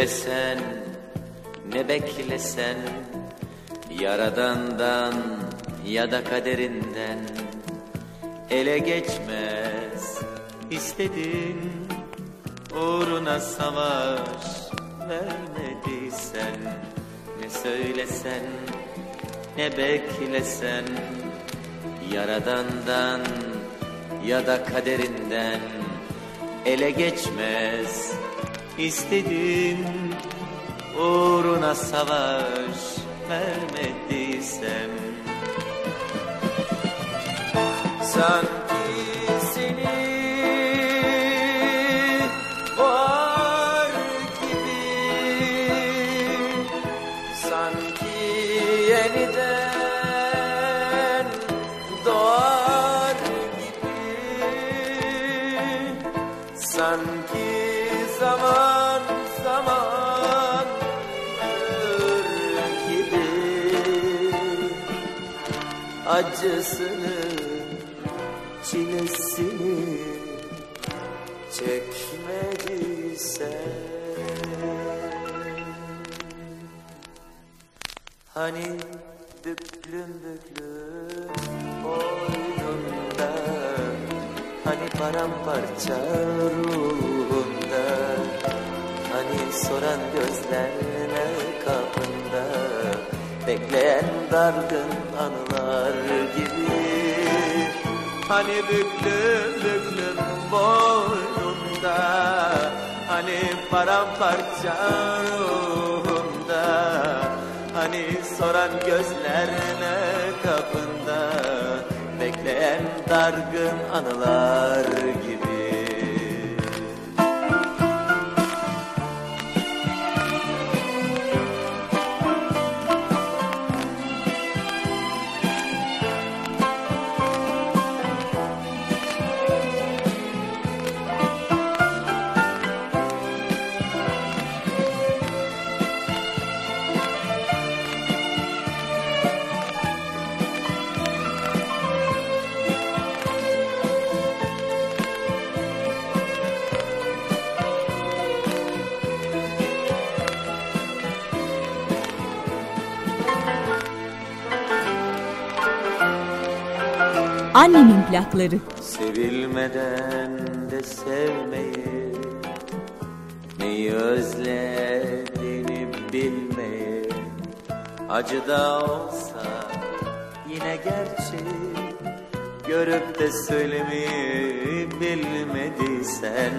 söylesen ne beklesen? Yaradandan ya da kaderinden Ele geçmez. İstedin Uğruna savaş vermediysen Ne söylesen ne beklesen? Yaradandan ya da kaderinden Ele geçmez istedin Uğruna savaş vermediysem. Sanki Acısını çilesini çekmediysen Hani büklüm büklüm boynunda Hani paramparça ruhunda Hani soran kapında Bekleyen dargın anılar gibi. Hani büklüm büklüm boynunda Hani paramparça ruhunda Hani soran gözlerine kapında. Bekleyen dargın anılar gibi Annemin plakları. Sevilmeden de sevmeyi Neyi özlediğini bilmeyi Acı da olsa yine gerçek Görüp de söylemeyi bilmediysen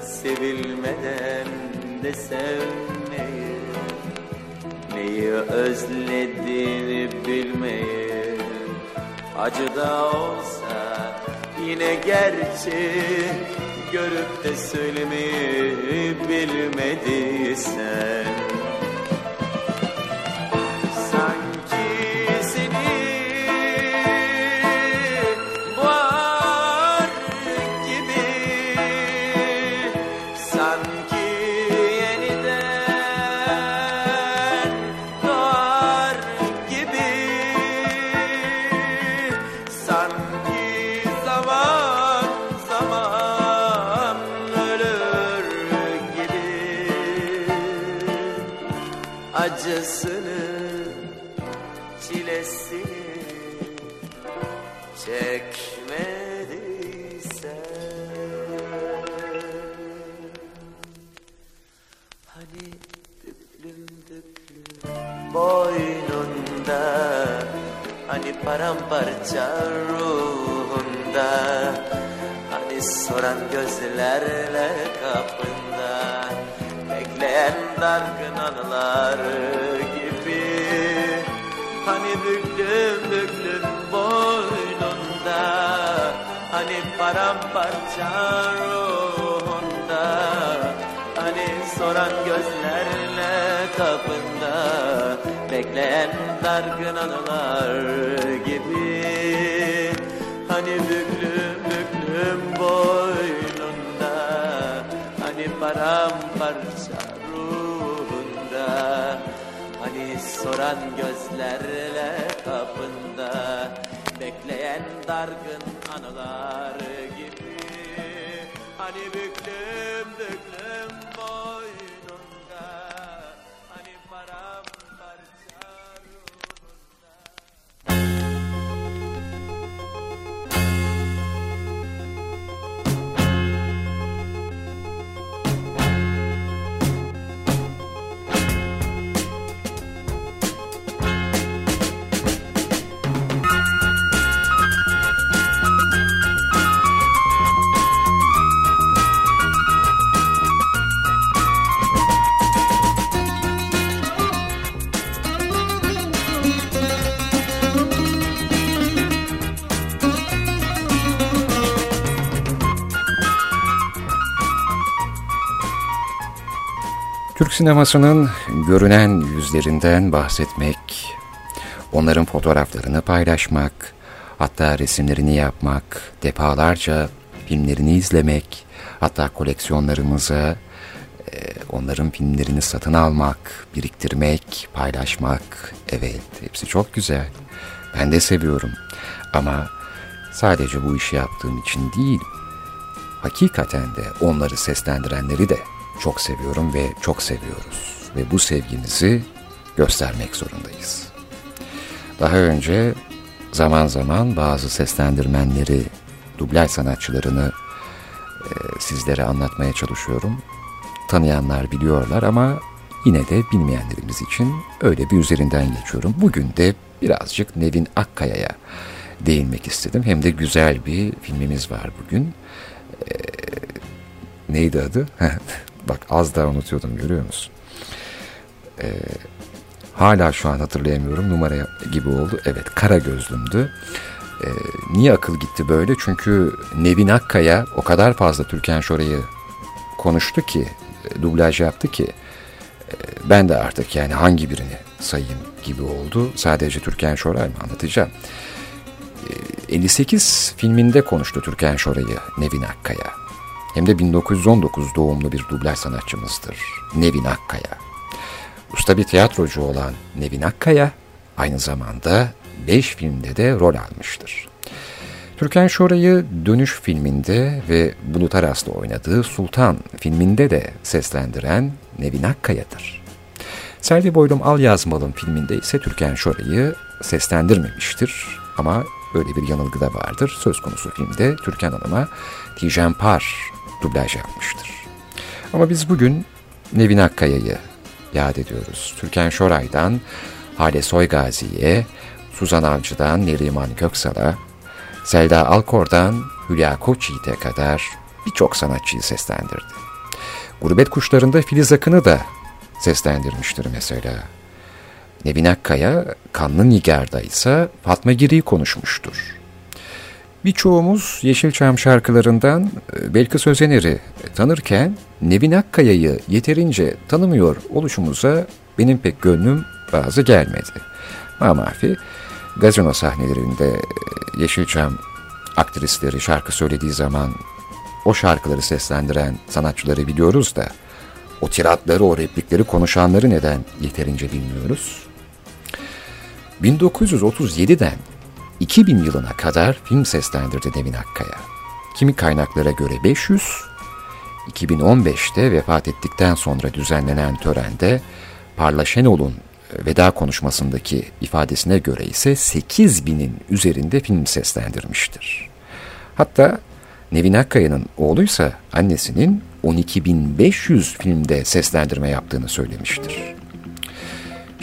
Sevilmeden de sevmeyi Neyi özlediğini bilmeyi Acı da olsa yine gerçek Görüp de söylemeyi bilmediysen sinemasının görünen yüzlerinden bahsetmek, onların fotoğraflarını paylaşmak, hatta resimlerini yapmak, defalarca filmlerini izlemek, hatta koleksiyonlarımıza e, onların filmlerini satın almak, biriktirmek, paylaşmak, evet hepsi çok güzel. Ben de seviyorum ama sadece bu işi yaptığım için değil, hakikaten de onları seslendirenleri de çok seviyorum ve çok seviyoruz. Ve bu sevgimizi göstermek zorundayız. Daha önce zaman zaman bazı seslendirmenleri, dublaj sanatçılarını e, sizlere anlatmaya çalışıyorum. Tanıyanlar biliyorlar ama yine de bilmeyenlerimiz için öyle bir üzerinden geçiyorum. Bugün de birazcık Nevin Akkaya'ya değinmek istedim. Hem de güzel bir filmimiz var bugün. E, neydi adı? Bak az daha unutuyordum görüyor musun? Ee, hala şu an hatırlayamıyorum numara gibi oldu. Evet kara gözlümdü. Ee, niye akıl gitti böyle? Çünkü Nevin Akkaya o kadar fazla Türkan Şoray'ı konuştu ki, e, dublaj yaptı ki e, ben de artık yani hangi birini sayayım gibi oldu. Sadece Türkan Şoray mı anlatacağım. 58 e, filminde konuştu Türkan Şoray'ı Nevin Akkaya hem de 1919 doğumlu bir dublaj sanatçımızdır. Nevin Akkaya. Usta bir tiyatrocu olan Nevin Akkaya aynı zamanda 5 filmde de rol almıştır. Türkan Şoray'ı Dönüş filminde ve Bulut Aras'la oynadığı Sultan filminde de seslendiren Nevin Akkaya'dır. Selvi Boylum Al Yazmalım filminde ise Türkan Şoray'ı seslendirmemiştir ama öyle bir yanılgı da vardır. Söz konusu filmde Türkan Hanım'a Tijen Par dublaj yapmıştır. Ama biz bugün Nevin Akkaya'yı yad ediyoruz. Türkan Şoray'dan Hale Soygazi'ye, Suzan Avcı'dan Neriman Köksal'a, Selda Alkor'dan Hülya Koçyiğit'e kadar birçok sanatçıyı seslendirdi. Gurbet Kuşları'nda Filiz Akın'ı da seslendirmiştir mesela. Nevin Akkaya, Kanlı Nigar'da ise Fatma Giri'yi konuşmuştur. Birçoğumuz Yeşilçam şarkılarından e, Belkıs Özener'i tanırken Nevin Akkaya'yı yeterince tanımıyor oluşumuza benim pek gönlüm bazı gelmedi. Mamafi gazino sahnelerinde e, Yeşilçam aktrisleri şarkı söylediği zaman o şarkıları seslendiren sanatçıları biliyoruz da o tiratları, o replikleri konuşanları neden yeterince bilmiyoruz? 1937'den 2000 yılına kadar film seslendirdi Nevin Akkaya. Kimi kaynaklara göre 500, 2015'te vefat ettikten sonra düzenlenen törende Parla Şenol'un e, veda konuşmasındaki ifadesine göre ise 8000'in üzerinde film seslendirmiştir. Hatta Nevin Akkaya'nın oğluysa annesinin 12.500 filmde seslendirme yaptığını söylemiştir.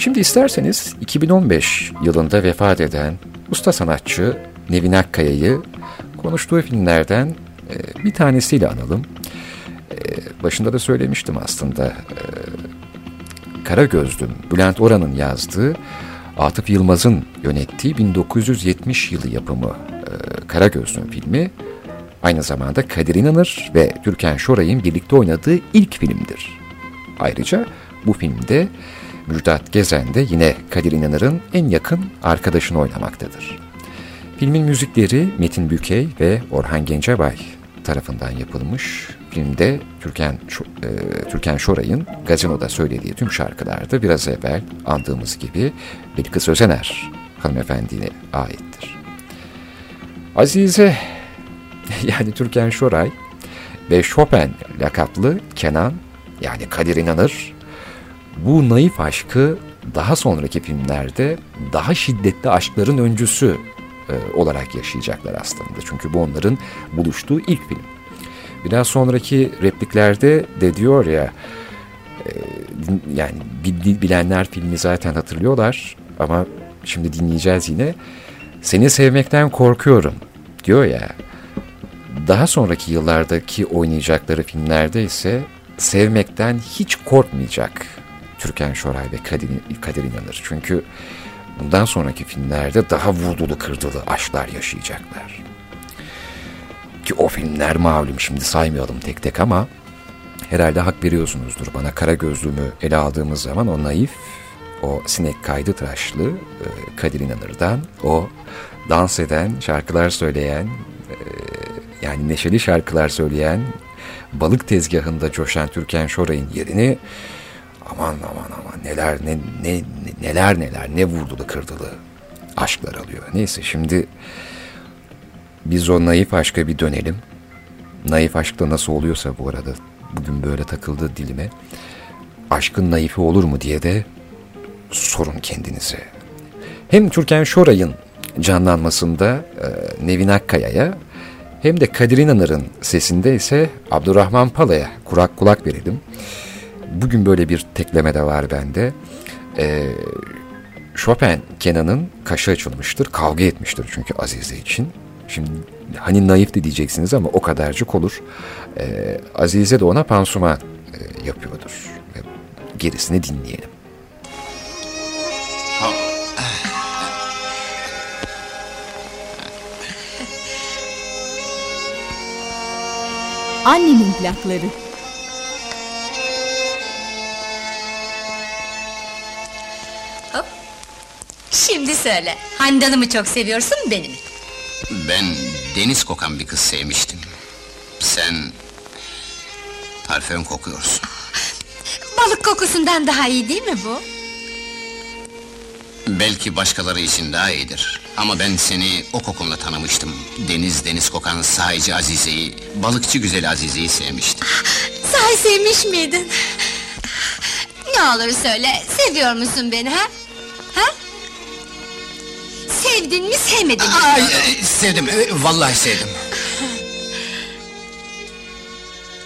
Şimdi isterseniz 2015 yılında vefat eden usta sanatçı Nevin Akkaya'yı konuştuğu filmlerden e, bir tanesiyle analım. E, başında da söylemiştim aslında. E, Kara Gözlüm, Bülent Oran'ın yazdığı, Atıf Yılmaz'ın yönettiği 1970 yılı yapımı Kara Gözlüm filmi aynı zamanda Kadir İnanır ve Türkan Şoray'ın birlikte oynadığı ilk filmdir. Ayrıca bu filmde Müjdat Gezen de yine Kadir İnanır'ın en yakın arkadaşını oynamaktadır. Filmin müzikleri Metin Bükey ve Orhan Gencebay tarafından yapılmış. Filmde Türkan, e, Türkan Şoray'ın gazinoda söylediği tüm şarkılarda biraz evvel andığımız gibi Bilkıs Özener hanımefendiye aittir. Azize yani Türkan Şoray ve Chopin lakaplı Kenan yani Kadir İnanır bu naif aşkı daha sonraki filmlerde daha şiddetli aşkların öncüsü e, olarak yaşayacaklar aslında. Çünkü bu onların buluştuğu ilk film. Biraz sonraki repliklerde de diyor ya e, yani bilenler filmi zaten hatırlıyorlar ama şimdi dinleyeceğiz yine. Seni sevmekten korkuyorum diyor ya. Daha sonraki yıllardaki oynayacakları filmlerde ise sevmekten hiç korkmayacak Türkan Şoray ve Kadir, Kadir İnanır. Çünkü bundan sonraki filmlerde daha vurdulu kırdılı aşklar yaşayacaklar. Ki o filmler malum şimdi saymayalım tek tek ama herhalde hak veriyorsunuzdur bana kara gözlüğümü ele aldığımız zaman o naif, o sinek kaydı tıraşlı e, Kadir İnanır'dan, o dans eden, şarkılar söyleyen, e, yani neşeli şarkılar söyleyen, balık tezgahında coşan Türkan Şoray'ın yerini aman aman aman neler ne, ne neler neler ne vurdulu kırdılı aşklar alıyor. Neyse şimdi biz o naif aşka bir dönelim. Naif aşkta nasıl oluyorsa bu arada bugün böyle takıldı dilime. Aşkın naifi olur mu diye de sorun kendinize. Hem Türkan Şoray'ın canlanmasında e, Nevin Akkaya'ya hem de Kadir İnanır'ın sesinde ise Abdurrahman Pala'ya kurak kulak verelim. Bugün böyle bir tekleme de var bende. E, Chopin Kenan'ın kaşı açılmıştır. Kavga etmiştir çünkü Azize için. Şimdi hani naif de diyeceksiniz ama o kadarcık olur. E, Azize de ona pansuman e, yapıyordur. E, gerisini dinleyelim. Annemin plakları. Şimdi söyle. Handan'ı mı çok seviyorsun beni mi? Ben deniz kokan bir kız sevmiştim. Sen parfüm kokuyorsun. Balık kokusundan daha iyi değil mi bu? Belki başkaları için daha iyidir. Ama ben seni o kokunla tanımıştım. Deniz deniz kokan sahici Azize'yi, balıkçı güzel Azize'yi sevmiştim. Sahi sevmiş miydin? Ne olur söyle, seviyor musun beni ha? Sevdin mi sevmedin mi? Ay, e, sevdim, e, vallahi sevdim.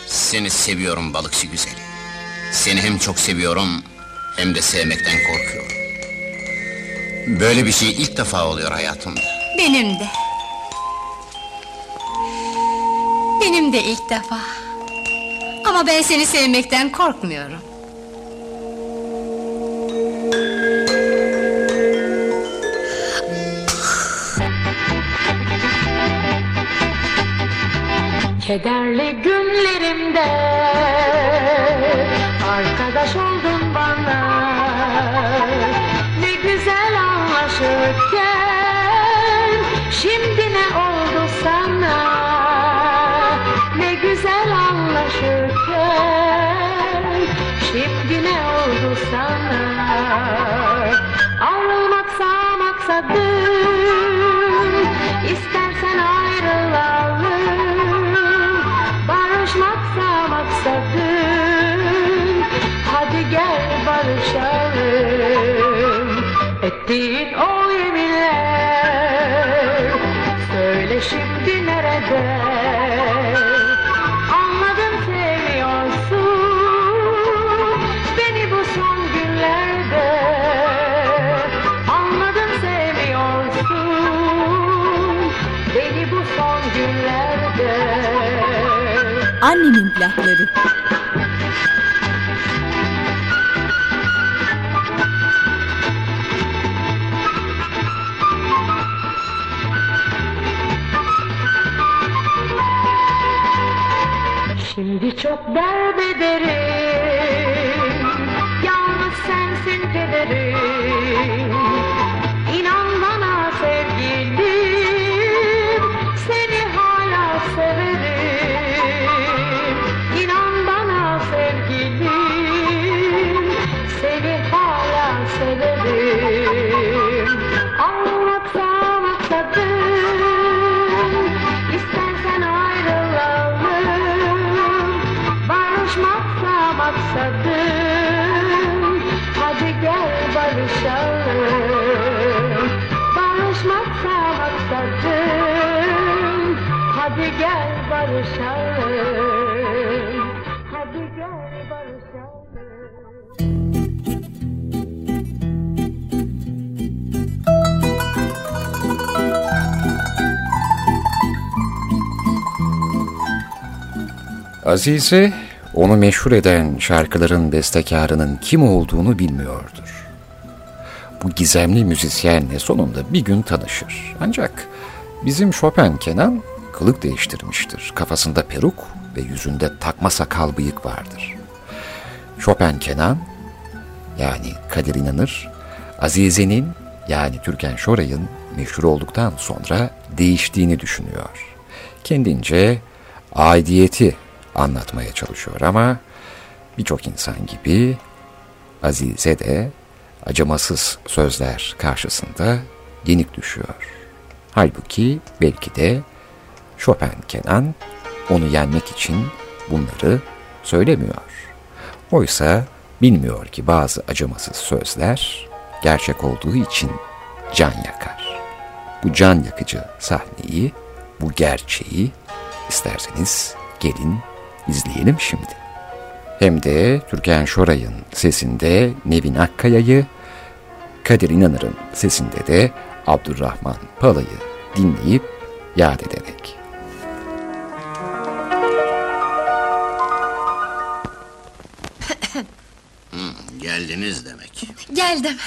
Seni seviyorum balıkçı güzeli. Seni hem çok seviyorum, hem de sevmekten korkuyorum. Böyle bir şey ilk defa oluyor hayatımda. Benim de. Benim de ilk defa. Ama ben seni sevmekten korkmuyorum. Kederli günlerimde. Arkadaş oldun bana. Ne güzel anlaşırken Plakları. Şimdi çok derbederim Azize onu meşhur eden şarkıların bestekarının kim olduğunu bilmiyordur. Bu gizemli müzisyenle sonunda bir gün tanışır. Ancak bizim Chopin Kenan kılık değiştirmiştir. Kafasında peruk, ve yüzünde takma sakal bıyık vardır. Chopin Kenan yani Kadir İnanır, Azize'nin yani Türkan Şoray'ın meşhur olduktan sonra değiştiğini düşünüyor. Kendince aidiyeti anlatmaya çalışıyor ama birçok insan gibi Azize de acımasız sözler karşısında yenik düşüyor. Halbuki belki de Chopin Kenan onu yenmek için bunları söylemiyor. Oysa bilmiyor ki bazı acımasız sözler gerçek olduğu için can yakar. Bu can yakıcı sahneyi, bu gerçeği isterseniz gelin izleyelim şimdi. Hem de Türkan Şoray'ın sesinde Nevin Akkaya'yı, Kadir İnanır'ın sesinde de Abdurrahman Pala'yı dinleyip yad ederek. Geldiniz demek. Geldim.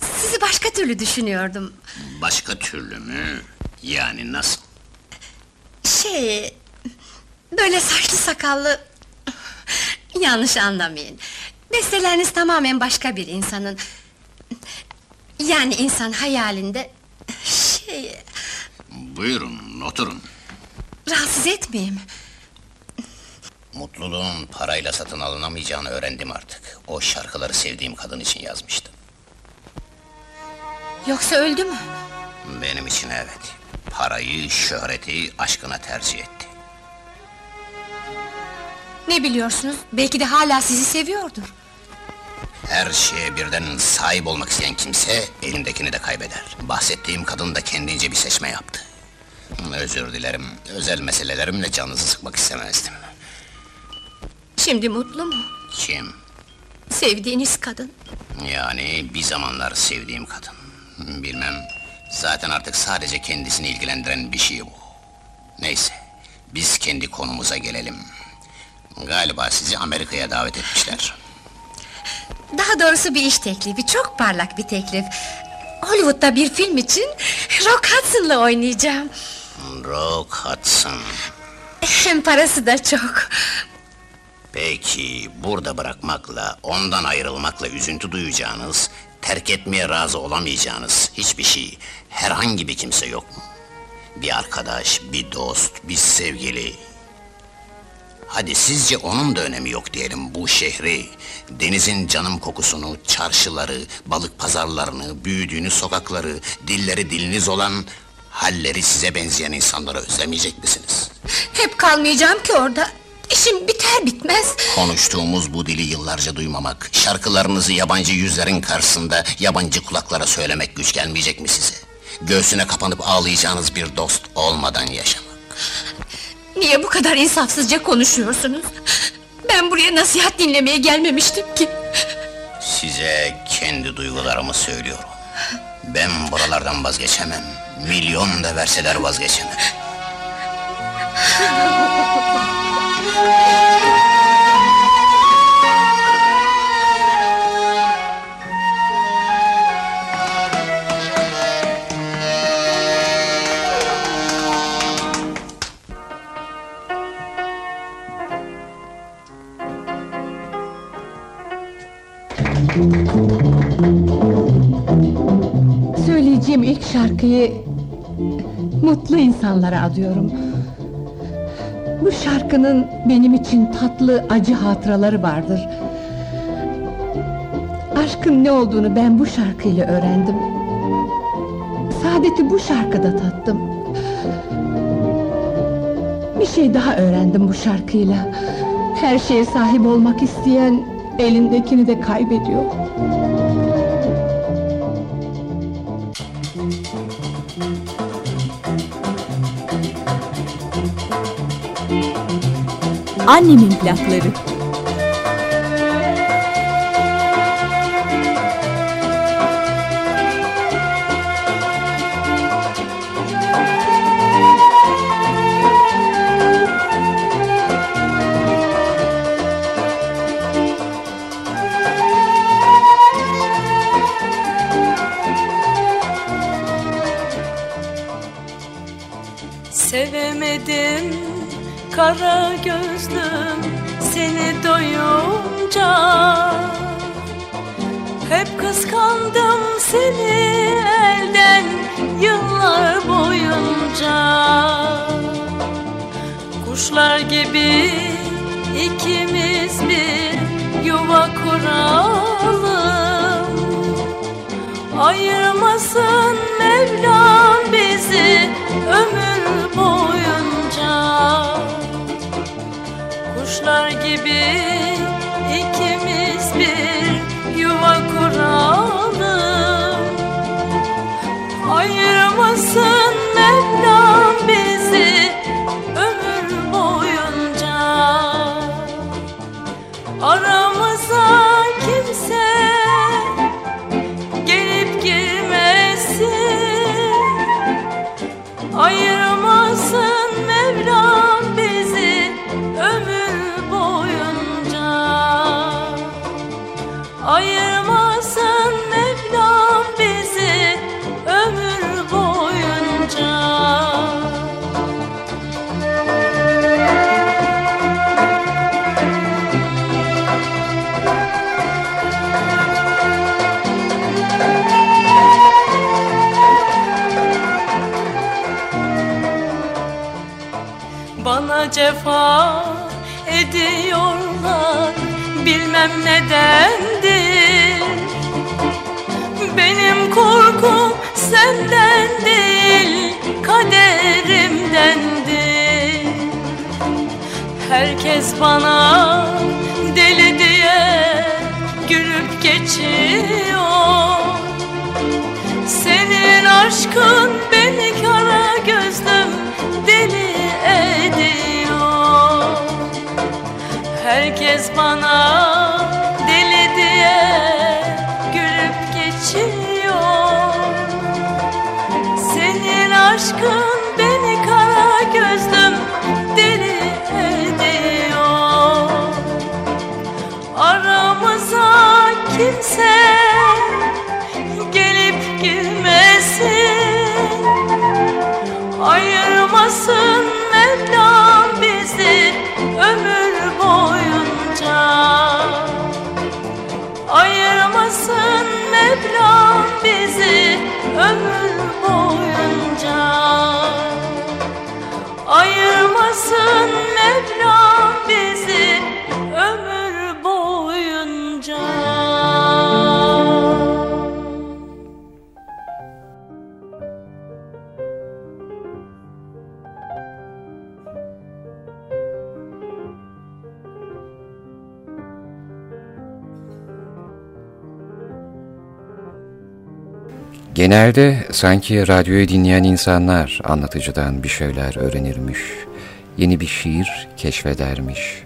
Sizi başka türlü düşünüyordum. Başka türlü mü? Yani nasıl? Şey... Böyle saçlı sakallı... Yanlış anlamayın. Besteleriniz tamamen başka bir insanın... Yani insan hayalinde... Şey... Buyurun, oturun. Rahatsız etmeyeyim. Mutluluğun parayla satın alınamayacağını öğrendim artık. O şarkıları sevdiğim kadın için yazmıştım. Yoksa öldü mü? Benim için evet. Parayı, şöhreti aşkına tercih etti. Ne biliyorsunuz? Belki de hala sizi seviyordur. Her şeye birden sahip olmak isteyen kimse elindekini de kaybeder. Bahsettiğim kadın da kendince bir seçme yaptı. Özür dilerim. Özel meselelerimle canınızı sıkmak istemezdim. Şimdi mutlu mu? Kim? Sevdiğiniz kadın. Yani bir zamanlar sevdiğim kadın. Bilmem. Zaten artık sadece kendisini ilgilendiren bir şey bu. Neyse. Biz kendi konumuza gelelim. Galiba sizi Amerika'ya davet etmişler. Daha doğrusu bir iş teklifi, çok parlak bir teklif. Hollywood'da bir film için Rock Hudson'la oynayacağım. Rock Hudson. Hem parası da çok. Peki burada bırakmakla, ondan ayrılmakla üzüntü duyacağınız, terk etmeye razı olamayacağınız hiçbir şey, herhangi bir kimse yok mu? Bir arkadaş, bir dost, bir sevgili. Hadi sizce onun da önemi yok diyelim bu şehri, denizin canım kokusunu, çarşıları, balık pazarlarını, büyüdüğünüz sokakları, dilleri diliniz olan, halleri size benzeyen insanları özlemeyecek misiniz? Hep kalmayacağım ki orada. İşim biter bitmez. Konuştuğumuz bu dili yıllarca duymamak, şarkılarınızı yabancı yüzlerin karşısında yabancı kulaklara söylemek güç gelmeyecek mi size? Göğsüne kapanıp ağlayacağınız bir dost olmadan yaşamak. Niye bu kadar insafsızca konuşuyorsunuz? Ben buraya nasihat dinlemeye gelmemiştim ki. Size kendi duygularımı söylüyorum. Ben buralardan vazgeçemem. Milyon da verseler vazgeçemem. Söyleyeceğim ilk şarkıyı mutlu insanlara adıyorum. Bu şarkının benim için tatlı acı hatıraları vardır. Aşkın ne olduğunu ben bu şarkıyla öğrendim. Saadeti bu şarkıda tattım. Bir şey daha öğrendim bu şarkıyla. Her şeye sahip olmak isteyen elindekini de kaybediyor. Annemin plakları. Gibi ikimiz bir yuva kuralım. Ayırmasın Mevlam bizi ömür boyunca. Kuşlar gibi Herkes bana deli diye Gülüp geçiyor. Senin aşkın beni kara gözlüm deli ediyor. Herkes bana Mevlam bizi ömür Genelde sanki radyoyu dinleyen insanlar anlatıcıdan bir şeyler öğrenirmiş, yeni bir şiir keşfedermiş,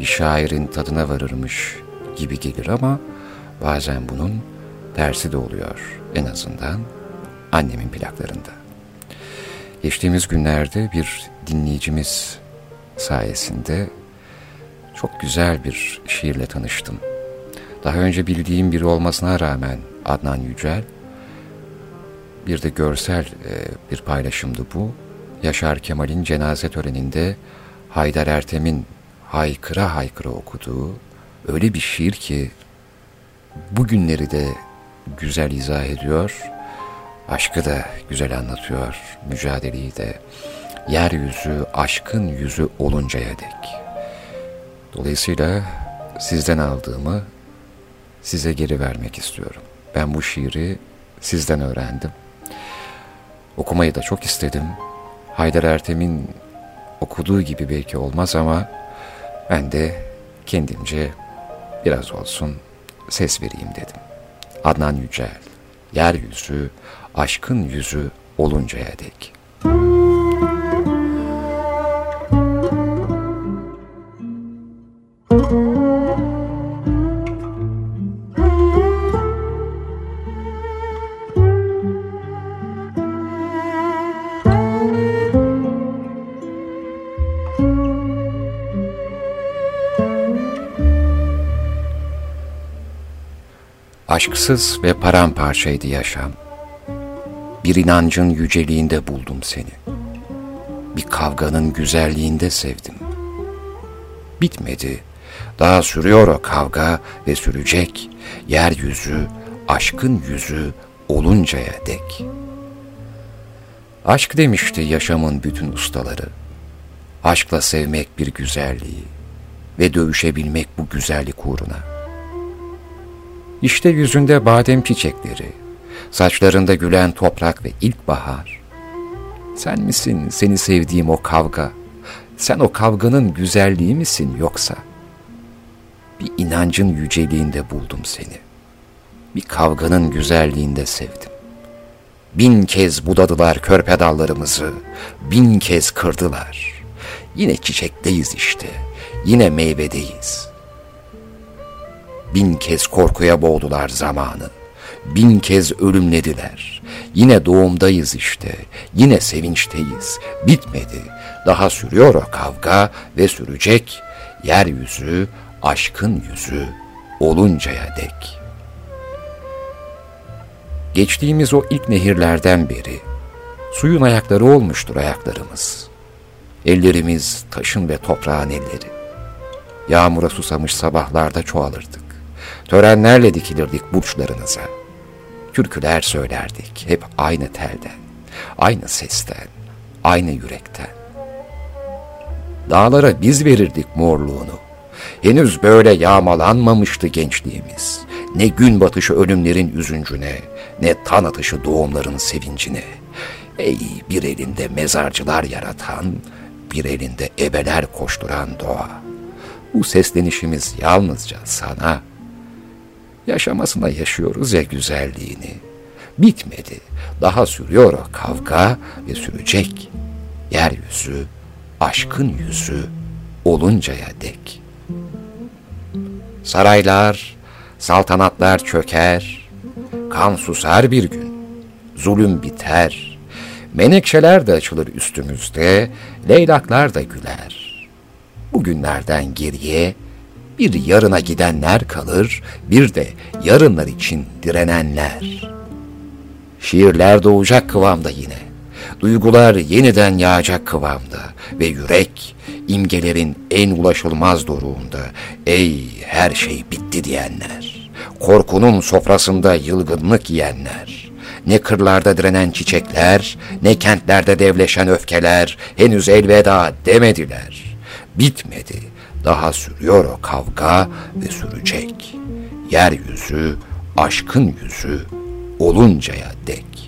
bir şairin tadına varırmış gibi gelir ama bazen bunun tersi de oluyor en azından annemin plaklarında. Geçtiğimiz günlerde bir dinleyicimiz sayesinde çok güzel bir şiirle tanıştım. Daha önce bildiğim biri olmasına rağmen Adnan Yücel, bir de görsel e, bir paylaşımdı bu. Yaşar Kemal'in cenaze töreninde Haydar Ertem'in haykıra haykıra okuduğu öyle bir şiir ki bugünleri de güzel izah ediyor, aşkı da güzel anlatıyor, mücadeleyi de, yeryüzü aşkın yüzü oluncaya dek. Dolayısıyla sizden aldığımı size geri vermek istiyorum. Ben bu şiiri sizden öğrendim. Okumayı da çok istedim. Haydar Ertem'in okuduğu gibi belki olmaz ama ben de kendimce biraz olsun ses vereyim dedim. Adnan Yücel, yeryüzü, aşkın yüzü oluncaya dek. Aşksız ve paramparçaydı yaşam. Bir inancın yüceliğinde buldum seni. Bir kavganın güzelliğinde sevdim. Bitmedi. Daha sürüyor o kavga ve sürecek. Yeryüzü, aşkın yüzü oluncaya dek. Aşk demişti yaşamın bütün ustaları. Aşkla sevmek bir güzelliği ve dövüşebilmek bu güzellik uğruna. İşte yüzünde badem çiçekleri, saçlarında gülen toprak ve ilkbahar. Sen misin seni sevdiğim o kavga? Sen o kavganın güzelliği misin yoksa? Bir inancın yüceliğinde buldum seni. Bir kavganın güzelliğinde sevdim. Bin kez budadılar körpe dallarımızı, bin kez kırdılar. Yine çiçekteyiz işte, yine meyvedeyiz. Bin kez korkuya boğdular zamanı, bin kez ölümlediler. Yine doğumdayız işte, yine sevinçteyiz. Bitmedi, daha sürüyor o kavga ve sürecek. Yeryüzü, aşkın yüzü oluncaya dek. Geçtiğimiz o ilk nehirlerden beri suyun ayakları olmuştur ayaklarımız. Ellerimiz taşın ve toprağın elleri. Yağmura susamış sabahlarda çoğalırdık. Törenlerle dikilirdik burçlarınıza. Türküler söylerdik hep aynı telden, aynı sesten, aynı yürekten. Dağlara biz verirdik morluğunu. Henüz böyle yağmalanmamıştı gençliğimiz. Ne gün batışı ölümlerin üzüncüne, ne tan atışı doğumların sevincine. Ey bir elinde mezarcılar yaratan, bir elinde ebeler koşturan doğa. Bu seslenişimiz yalnızca sana. Yaşamasına yaşıyoruz ya güzelliğini. Bitmedi, daha sürüyor o kavga ve sürecek. Yeryüzü, aşkın yüzü oluncaya dek. Saraylar, saltanatlar çöker, kan susar bir gün, zulüm biter, menekşeler de açılır üstümüzde, leylaklar da güler. Bu günlerden geriye bir yarına gidenler kalır, bir de yarınlar için direnenler. Şiirler doğacak kıvamda yine, duygular yeniden yağacak kıvamda ve yürek imgelerin en ulaşılmaz doruğunda ey her şey bitti diyenler, korkunun sofrasında yılgınlık yiyenler, ne kırlarda direnen çiçekler, ne kentlerde devleşen öfkeler henüz elveda demediler. Bitmedi, daha sürüyor o kavga ve sürecek. Yeryüzü, aşkın yüzü oluncaya dek.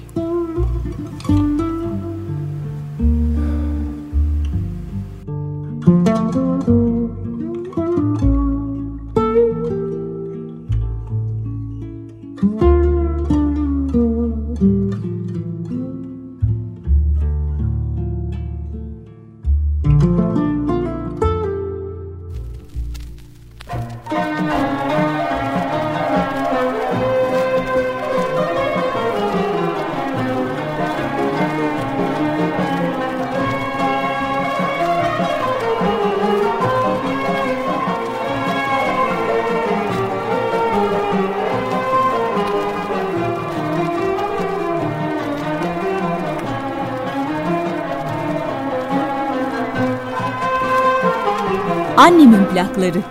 Annemin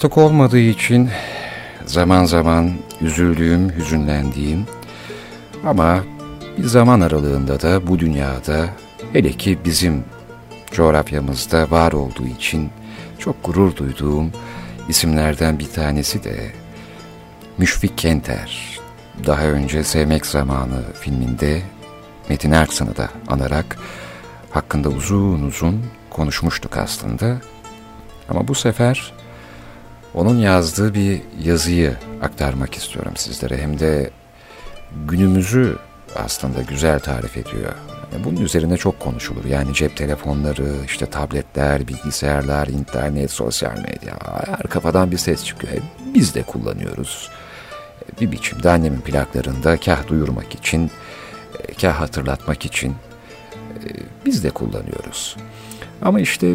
Artık olmadığı için zaman zaman üzüldüğüm, hüzünlendiğim ama bir zaman aralığında da bu dünyada hele ki bizim coğrafyamızda var olduğu için çok gurur duyduğum isimlerden bir tanesi de Müşfik Kenter. Daha önce Sevmek Zamanı filminde Metin Erksan'ı da anarak hakkında uzun uzun konuşmuştuk aslında. Ama bu sefer onun yazdığı bir yazıyı aktarmak istiyorum sizlere. Hem de günümüzü aslında güzel tarif ediyor. Bunun üzerine çok konuşulur. Yani cep telefonları, işte tabletler, bilgisayarlar, internet, sosyal medya. Her kafadan bir ses çıkıyor. Biz de kullanıyoruz. Bir biçimde annemin plaklarında kah duyurmak için, kah hatırlatmak için e, biz de kullanıyoruz. Ama işte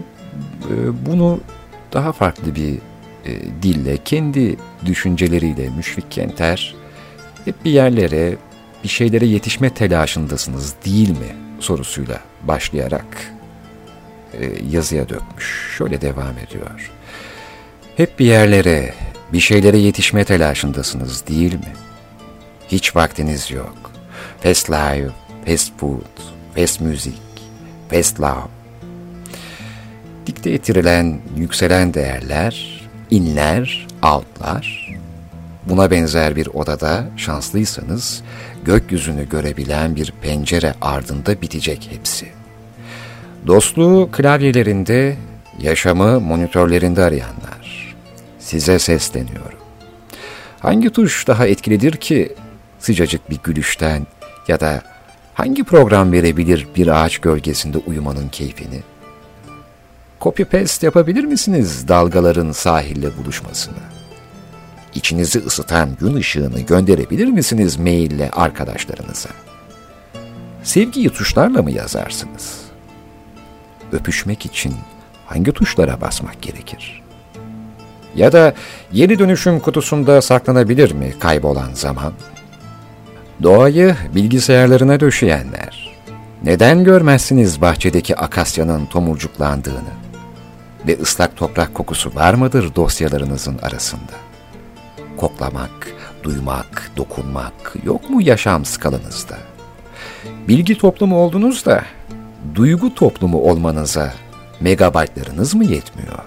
e, bunu daha farklı bir e, dille, kendi düşünceleriyle Müşfik Kenter hep bir yerlere, bir şeylere yetişme telaşındasınız değil mi sorusuyla başlayarak e, yazıya dökmüş. Şöyle devam ediyor. Hep bir yerlere, bir şeylere yetişme telaşındasınız değil mi? Hiç vaktiniz yok. Fast life, fast food, fast music, fast love. Dikte ettirilen, yükselen değerler, inler, outlar. Buna benzer bir odada şanslıysanız gökyüzünü görebilen bir pencere ardında bitecek hepsi. Dostluğu klavyelerinde, yaşamı monitörlerinde arayanlar. Size sesleniyorum. Hangi tuş daha etkilidir ki sıcacık bir gülüşten ya da hangi program verebilir bir ağaç gölgesinde uyumanın keyfini? Copy paste yapabilir misiniz dalgaların sahille buluşmasını? İçinizi ısıtan gün ışığını gönderebilir misiniz maille arkadaşlarınıza? Sevgiyi tuşlarla mı yazarsınız? Öpüşmek için hangi tuşlara basmak gerekir? Ya da yeni dönüşüm kutusunda saklanabilir mi kaybolan zaman? Doğayı bilgisayarlarına döşeyenler, neden görmezsiniz bahçedeki akasyanın tomurcuklandığını? Ve ıslak toprak kokusu var mıdır dosyalarınızın arasında? Koklamak, duymak, dokunmak yok mu yaşam skalanızda? Bilgi toplumu oldunuz da duygu toplumu olmanıza megabaytlarınız mı yetmiyor?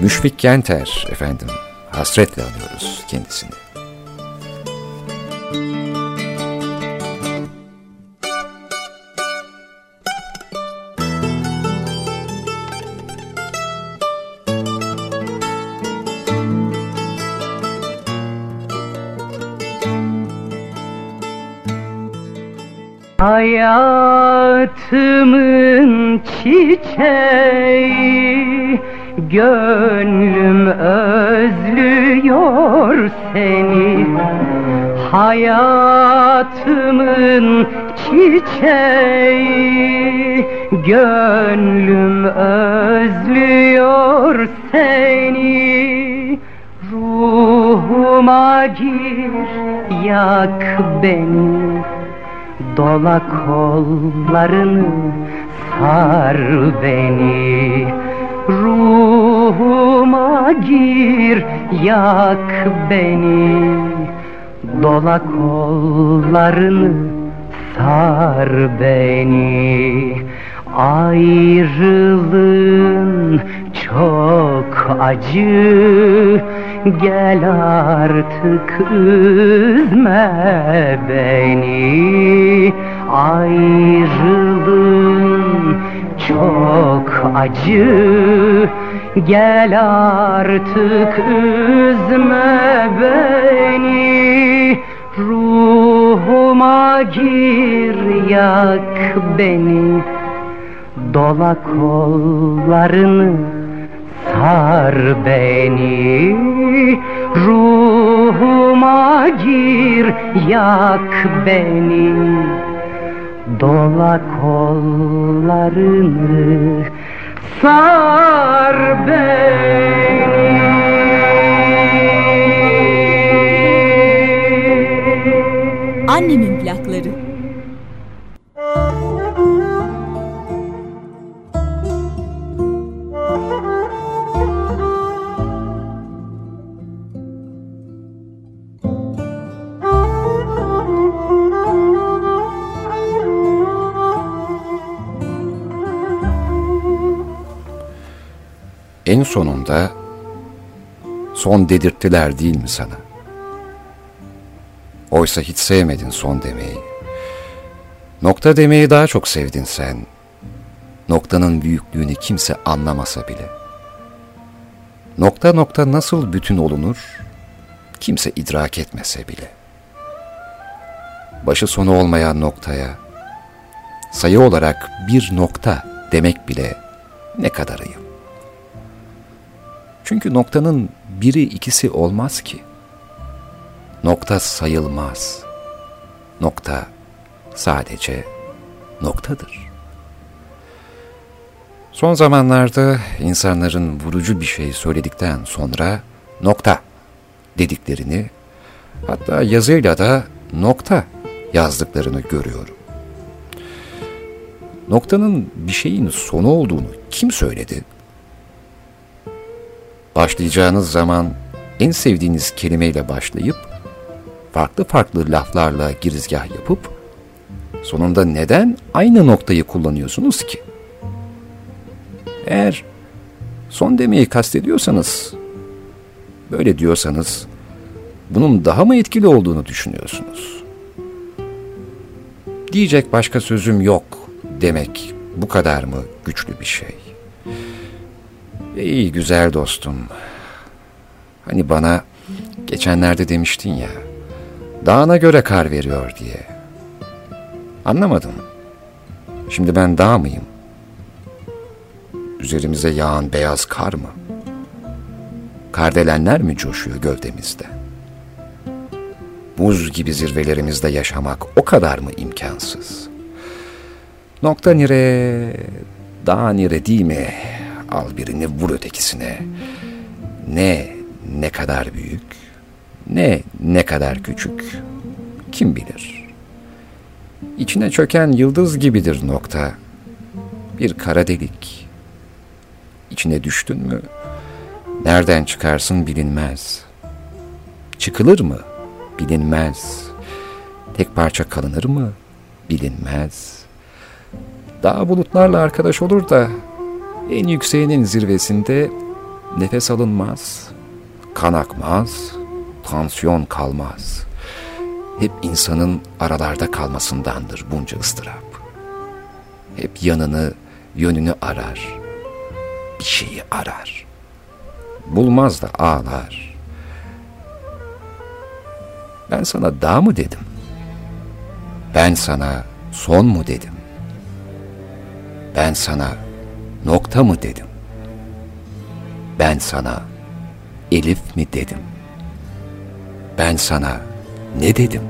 Müşfik Kenter efendim, hasretle anıyoruz kendisini. Hayatımın çiçeği Gönlüm özlüyor seni. Hayatımın çiçeği Gönlüm özlüyor seni. Ruhuma gir yak beni Dola kollarını sar beni. Ruhuma gir yak beni. Dola kollarını sar beni. Ayrılığın çok acı Gel artık üzme beni. Ayrılığın çok acı. Gel artık üzme beni. Ruhuma gir yak beni. Dola kollarını sar beni Ruhuma gir yak beni. Dola kollarını sar beni. Annemin En sonunda son dedirttiler değil mi sana? Oysa hiç sevmedin son demeyi. Nokta demeyi daha çok sevdin sen. Noktanın büyüklüğünü kimse anlamasa bile. Nokta nokta nasıl bütün olunur, kimse idrak etmese bile. Başı sonu olmayan noktaya, sayı olarak bir nokta demek bile ne kadar ayıp. Çünkü noktanın biri ikisi olmaz ki. Nokta sayılmaz. Nokta sadece noktadır. Son zamanlarda insanların vurucu bir şey söyledikten sonra nokta dediklerini hatta yazıyla da nokta yazdıklarını görüyorum. Noktanın bir şeyin sonu olduğunu kim söyledi? Başlayacağınız zaman en sevdiğiniz kelimeyle başlayıp farklı farklı laflarla girizgah yapıp sonunda neden aynı noktayı kullanıyorsunuz ki? Eğer son demeyi kastediyorsanız, böyle diyorsanız bunun daha mı etkili olduğunu düşünüyorsunuz? Diyecek başka sözüm yok demek bu kadar mı güçlü bir şey? Ey güzel dostum. Hani bana geçenlerde demiştin ya, dağına göre kar veriyor diye. Anlamadım. Şimdi ben dağ mıyım? Üzerimize yağan beyaz kar mı? Kardelenler mi coşuyor gövdemizde? Buz gibi zirvelerimizde yaşamak o kadar mı imkansız? Nokta nire, dağ nire değil mi? Al birini vur ötekisine. Ne ne kadar büyük, ne ne kadar küçük. Kim bilir? İçine çöken yıldız gibidir nokta. Bir kara delik. İçine düştün mü, nereden çıkarsın bilinmez. Çıkılır mı? Bilinmez. Tek parça kalınır mı? Bilinmez. Dağ bulutlarla arkadaş olur da en yükseğinin zirvesinde nefes alınmaz, kan akmaz, tansiyon kalmaz. Hep insanın aralarda kalmasındandır bunca ıstırap. Hep yanını, yönünü arar. Bir şeyi arar. Bulmaz da ağlar. Ben sana dağ mı dedim? Ben sana son mu dedim. Ben sana nokta mı dedim. Ben sana elif mi dedim. Ben sana ne dedim?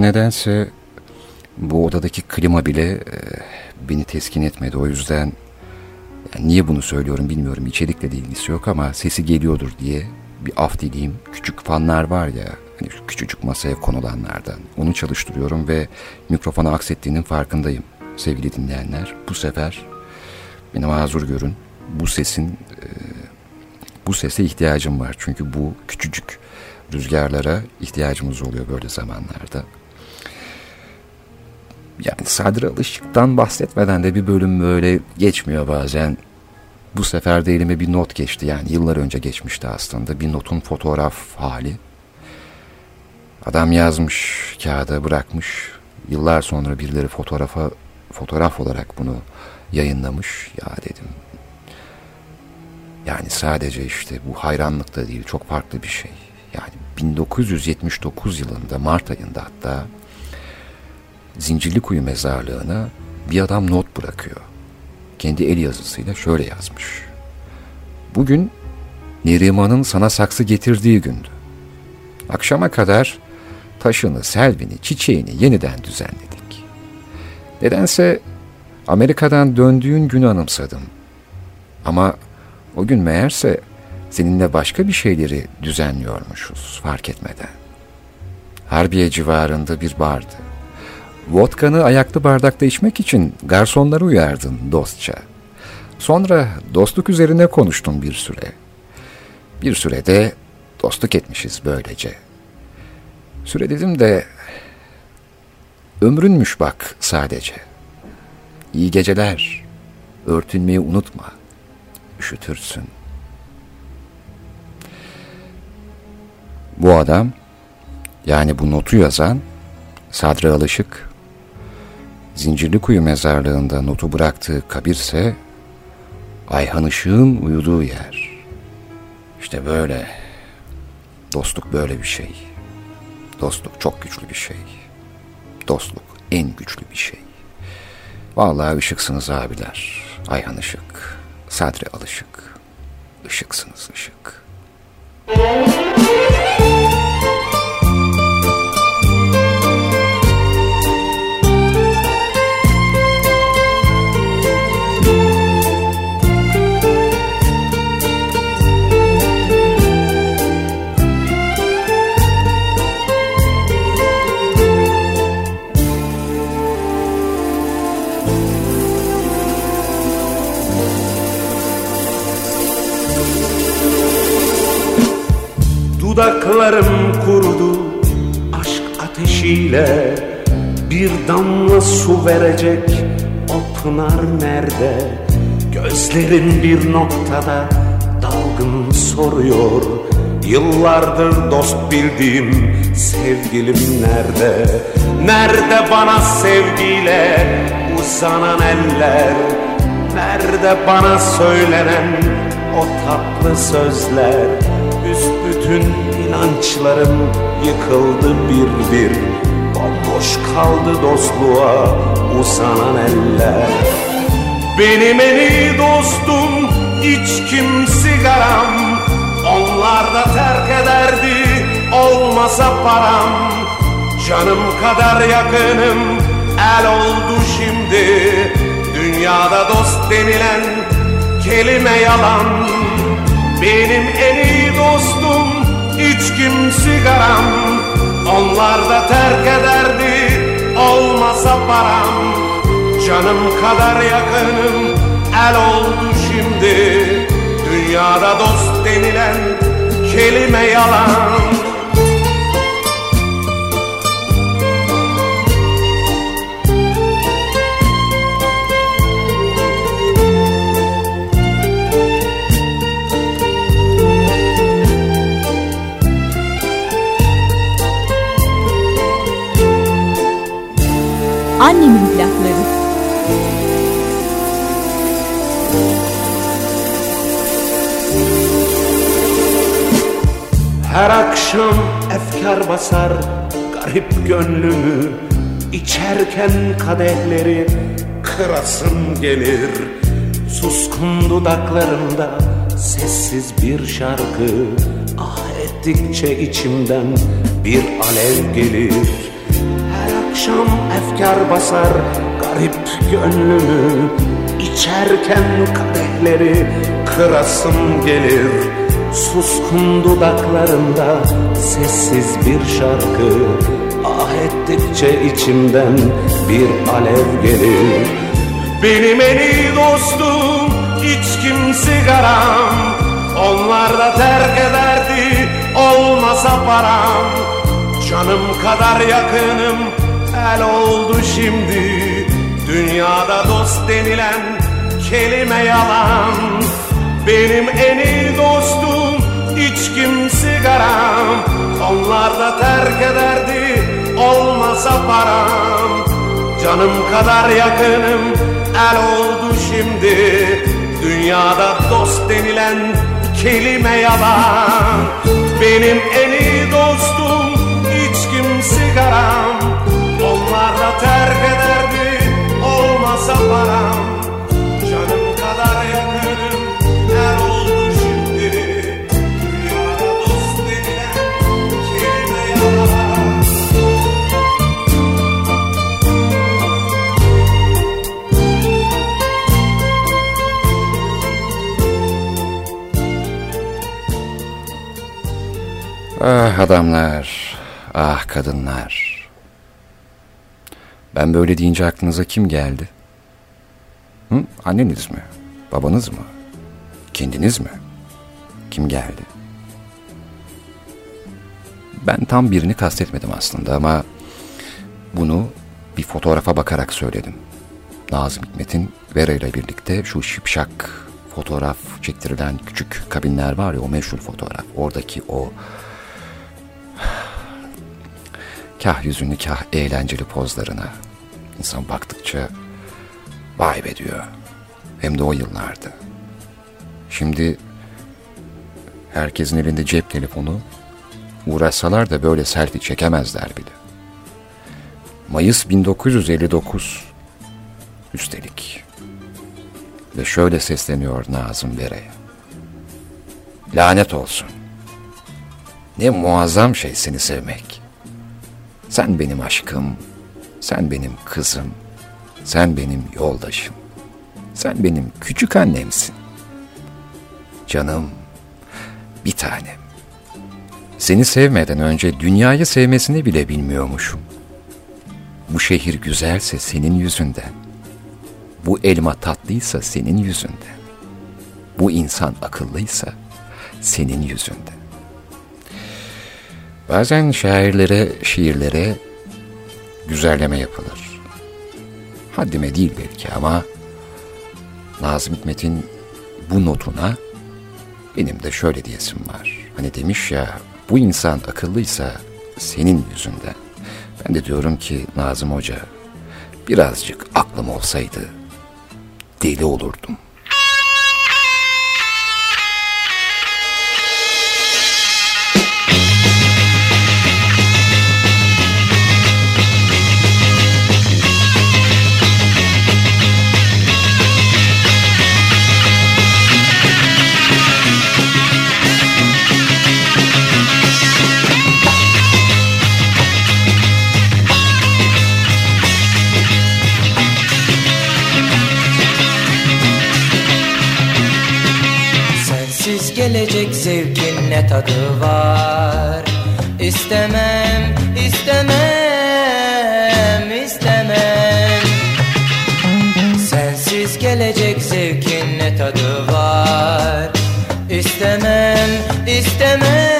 Nedense bu odadaki klima bile e, beni teskin etmedi. O yüzden yani niye bunu söylüyorum bilmiyorum. İçerikle de ilgisi yok ama sesi geliyordur diye bir af dileyim. Küçük fanlar var ya hani küçücük masaya konulanlardan. Onu çalıştırıyorum ve mikrofona aksettiğinin farkındayım sevgili dinleyenler. Bu sefer beni mazur görün. Bu sesin e, bu sese ihtiyacım var. Çünkü bu küçücük rüzgarlara ihtiyacımız oluyor böyle zamanlarda. Sadri Alışık'tan bahsetmeden de bir bölüm böyle geçmiyor bazen. Bu sefer de elime bir not geçti yani yıllar önce geçmişti aslında bir notun fotoğraf hali. Adam yazmış kağıda bırakmış yıllar sonra birileri fotoğrafa fotoğraf olarak bunu yayınlamış ya dedim. Yani sadece işte bu hayranlık da değil çok farklı bir şey. Yani 1979 yılında Mart ayında hatta Zincirlikuyu mezarlığına bir adam not bırakıyor. Kendi el yazısıyla şöyle yazmış. Bugün Neriman'ın sana saksı getirdiği gündü. Akşama kadar taşını, selvini, çiçeğini yeniden düzenledik. Nedense Amerika'dan döndüğün günü anımsadım. Ama o gün meğerse seninle başka bir şeyleri düzenliyormuşuz fark etmeden. Harbiye civarında bir bardı. Vodkanı ayaklı bardakta içmek için garsonları uyardın dostça. Sonra dostluk üzerine konuştun bir süre. Bir sürede dostluk etmişiz böylece. Süre dedim de ömrünmüş bak sadece. İyi geceler. Örtünmeyi unutma. Üşütürsün. Bu adam yani bu notu yazan Sadri Alışık Zincirlikuyu mezarlığında notu bıraktığı kabirse Ayhan Işık'ın uyuduğu yer. İşte böyle. Dostluk böyle bir şey. Dostluk çok güçlü bir şey. Dostluk en güçlü bir şey. Vallahi ışıksınız abiler. Ayhan Işık, Sadri Alışık. Işıksınız ışık. Dudaklarım su verecek o pınar nerede? Gözlerim bir noktada dalgın soruyor. Yıllardır dost bildiğim sevgilim nerede? Nerede bana sevgiyle uzanan eller? Nerede bana söylenen o tatlı sözler? Büsbütün inançlarım yıkıldı bir bir kaldı dostluğa uzanan eller. Benim en iyi dostum içkim sigaram Onlar da terk ederdi olmasa param. Canım kadar yakınım el oldu şimdi. Dünyada dost denilen kelime yalan. Benim en iyi dostum içkim sigaram Onlar da terk ederdi olmasa param Canım kadar yakınım. El oldu şimdi Dünyada dost denilen kelime yalan Annemin plakları. Her akşam efkar basar garip gönlümü İçerken kadehleri kırasım gelir Suskun dudaklarımda sessiz bir şarkı Ah ettikçe içimden bir alev gelir akşam efkar basar garip gönlümü İçerken kadehleri kırasım gelir. Suskun dudaklarında sessiz bir şarkı Ah ettikçe içimden bir alev gelir. Benim en iyi dostum içkim sigaram Onlar da terk ederdi olmasa param. Canım kadar yakınım el oldu şimdi. Dünyada dost denilen kelime yalan. Benim en iyi dostum içkim sigaram Onlar da terk ederdi olmasa param. Canım kadar yakınım el oldu şimdi. Dünyada dost denilen kelime yalan. Benim en iyi dostum içkim sigaram Terk ederdi olmasa param Canım kadar yakınım el oldu şimdi Dünyada dost denilen kelime yalan Ah adamlar, ah kadınlar. Ben böyle deyince aklınıza kim geldi? Hı? Anneniz mi? Babanız mı? Kendiniz mi? Kim geldi? Ben tam birini kastetmedim aslında ama bunu bir fotoğrafa bakarak söyledim. Nazım Hikmet'in Vera ile birlikte şu şipşak fotoğraf çektirilen küçük kabinler var ya o meşhur fotoğraf. Oradaki o kah yüzünü kah eğlenceli pozlarına insan baktıkça vay be diyor. Hem de o yıllarda. Şimdi herkesin elinde cep telefonu uğraşsalar da böyle selfie çekemezler bile. Mayıs 1959 üstelik. Ve şöyle sesleniyor Nazım Bere'ye. Lanet olsun. Ne muazzam şey seni sevmek. Sen benim aşkım, sen benim kızım, sen benim yoldaşım. Sen benim küçük annemsin. Canım, bir tanem. Seni sevmeden önce dünyayı sevmesini bile bilmiyormuşum. Bu şehir güzelse senin yüzünden. Bu elma tatlıysa senin yüzünden. Bu insan akıllıysa senin yüzünden. Bazen şairlere, şiirlere güzelleme yapılır. Haddime değil belki ama Nazım Hikmet'in bu notuna benim de şöyle diyesim var. Hani demiş ya bu insan akıllıysa senin yüzünden. Ben de diyorum ki Nazım Hoca birazcık aklım olsaydı deli olurdum. Gelecek zevkin ne tadı var? İstemem, istemem, istemem. Sensiz gelecek zevkin ne tadı var? İstemem, istemem,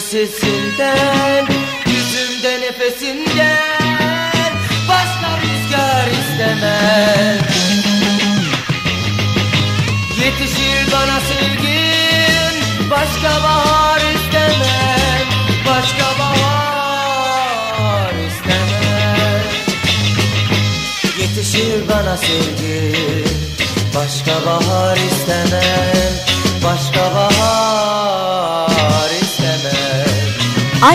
sesinden Yüzümde nefesinden Başka rüzgar istemem Yetişir bana sevgin Başka bahar istemem Başka bahar istemem Yetişir bana sevgin Başka bahar istemem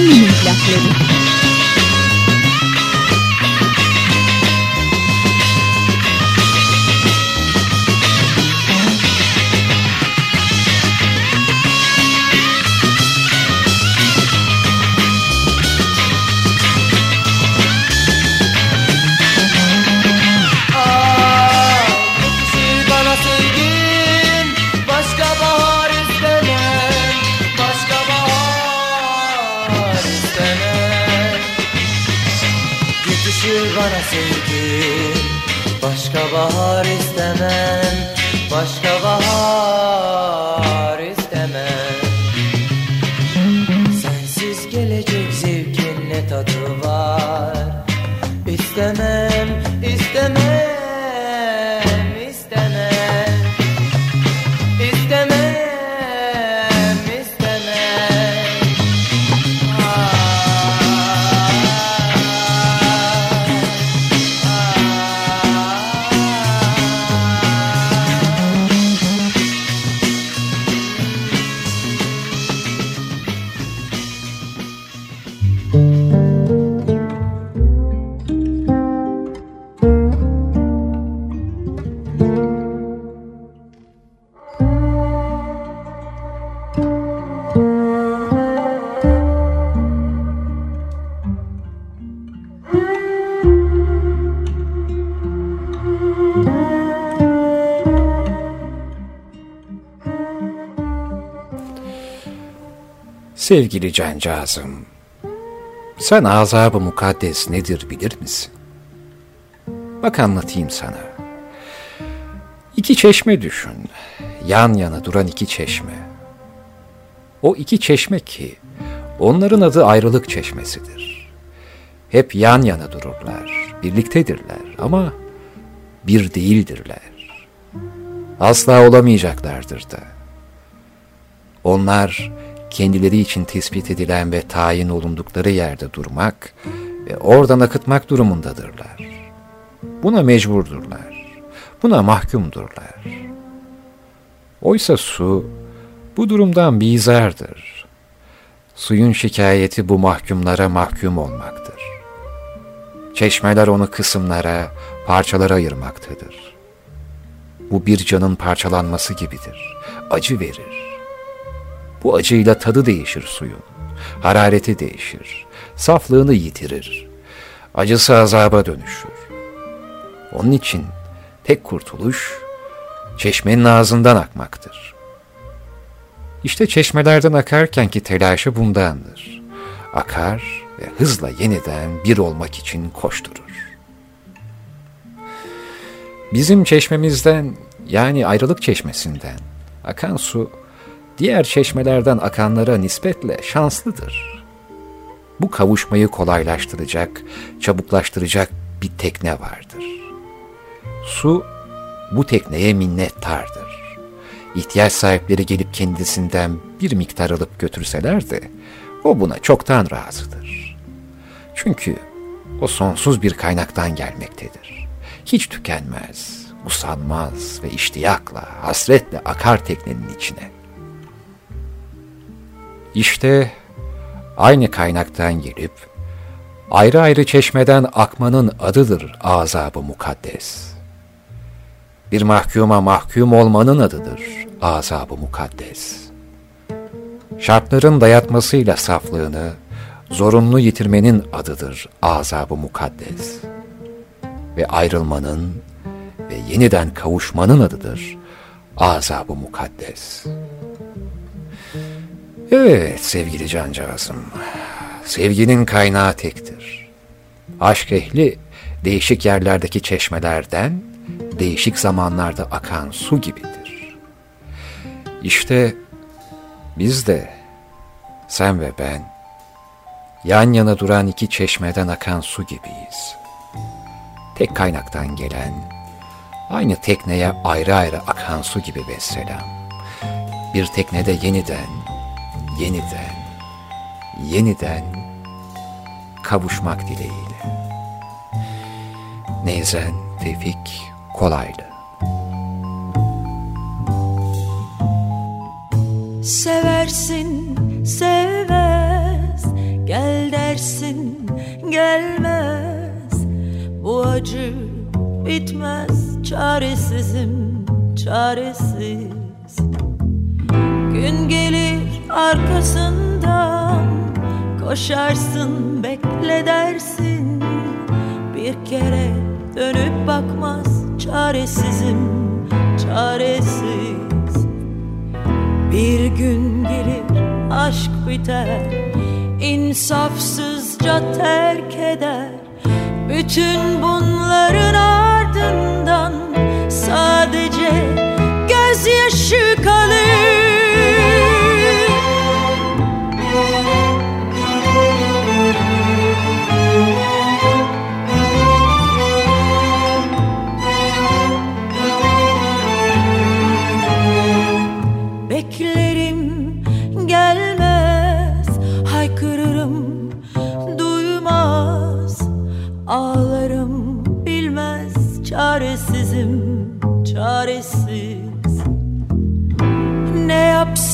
istemem Annemin bana sevgi Başka bahar istemem Başka bahar Sevgili cancağızım, sen azabı mukaddes nedir bilir misin? Bak anlatayım sana. İki çeşme düşün, yan yana duran iki çeşme. O iki çeşme ki, onların adı ayrılık çeşmesidir. Hep yan yana dururlar, birliktedirler ama bir değildirler. Asla olamayacaklardır da. Onlar, kendileri için tespit edilen ve tayin olundukları yerde durmak ve oradan akıtmak durumundadırlar. Buna mecburdurlar. Buna mahkumdurlar. Oysa su bu durumdan bizardır. Suyun şikayeti bu mahkumlara mahkum olmaktır. Çeşmeler onu kısımlara, parçalara ayırmaktadır. Bu bir canın parçalanması gibidir. Acı verir. Bu acıyla tadı değişir suyun. Harareti değişir. Saflığını yitirir. Acısı azaba dönüşür. Onun için tek kurtuluş çeşmenin ağzından akmaktır. İşte çeşmelerden akarken ki telaşı bundandır. Akar ve hızla yeniden bir olmak için koşturur. Bizim çeşmemizden yani ayrılık çeşmesinden akan su diğer çeşmelerden akanlara nispetle şanslıdır. Bu kavuşmayı kolaylaştıracak, çabuklaştıracak bir tekne vardır. Su bu tekneye minnettardır. İhtiyaç sahipleri gelip kendisinden bir miktar alıp götürseler de o buna çoktan razıdır. Çünkü o sonsuz bir kaynaktan gelmektedir. Hiç tükenmez, usanmaz ve iştiyakla, hasretle akar teknenin içine. İşte aynı kaynaktan gelip ayrı ayrı çeşmeden akmanın adıdır azabı mukaddes. Bir mahkuma mahkum olmanın adıdır azabı mukaddes. Şartların dayatmasıyla saflığını zorunlu yitirmenin adıdır azabı mukaddes. Ve ayrılmanın ve yeniden kavuşmanın adıdır azabı mukaddes. Evet sevgili cancağızım, sevginin kaynağı tektir. Aşk ehli değişik yerlerdeki çeşmelerden, değişik zamanlarda akan su gibidir. İşte biz de, sen ve ben, yan yana duran iki çeşmeden akan su gibiyiz. Tek kaynaktan gelen, aynı tekneye ayrı ayrı akan su gibi vesselam. Bir teknede yeniden, yeniden, yeniden kavuşmak dileğiyle. Neyzen Tevfik Kolaylı. Seversin sevmez. Gel dersin gelmez. Bu acı bitmez. Çaresizim çaresiz. Gün gelir arkasından Koşarsın bekle dersin. Bir kere dönüp bakmaz Çaresizim çaresiz. Bir gün gelir aşk biter İnsafsızca terk eder. Bütün bunların ardından sadece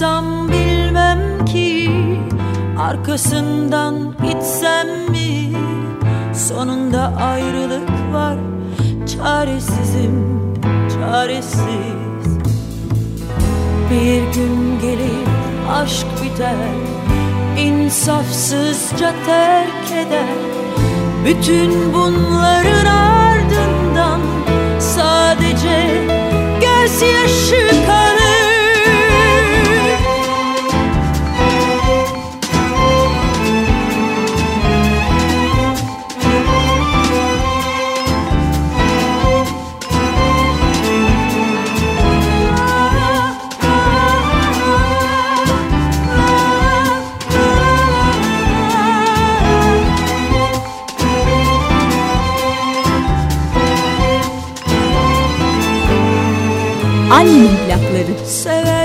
yapsam bilmem ki Arkasından gitsem mi? Sonunda ayrılık var Çaresizim çaresiz. Bir gün gelir aşk biter insafsızca terk eder. Bütün bunların plakları. Seversin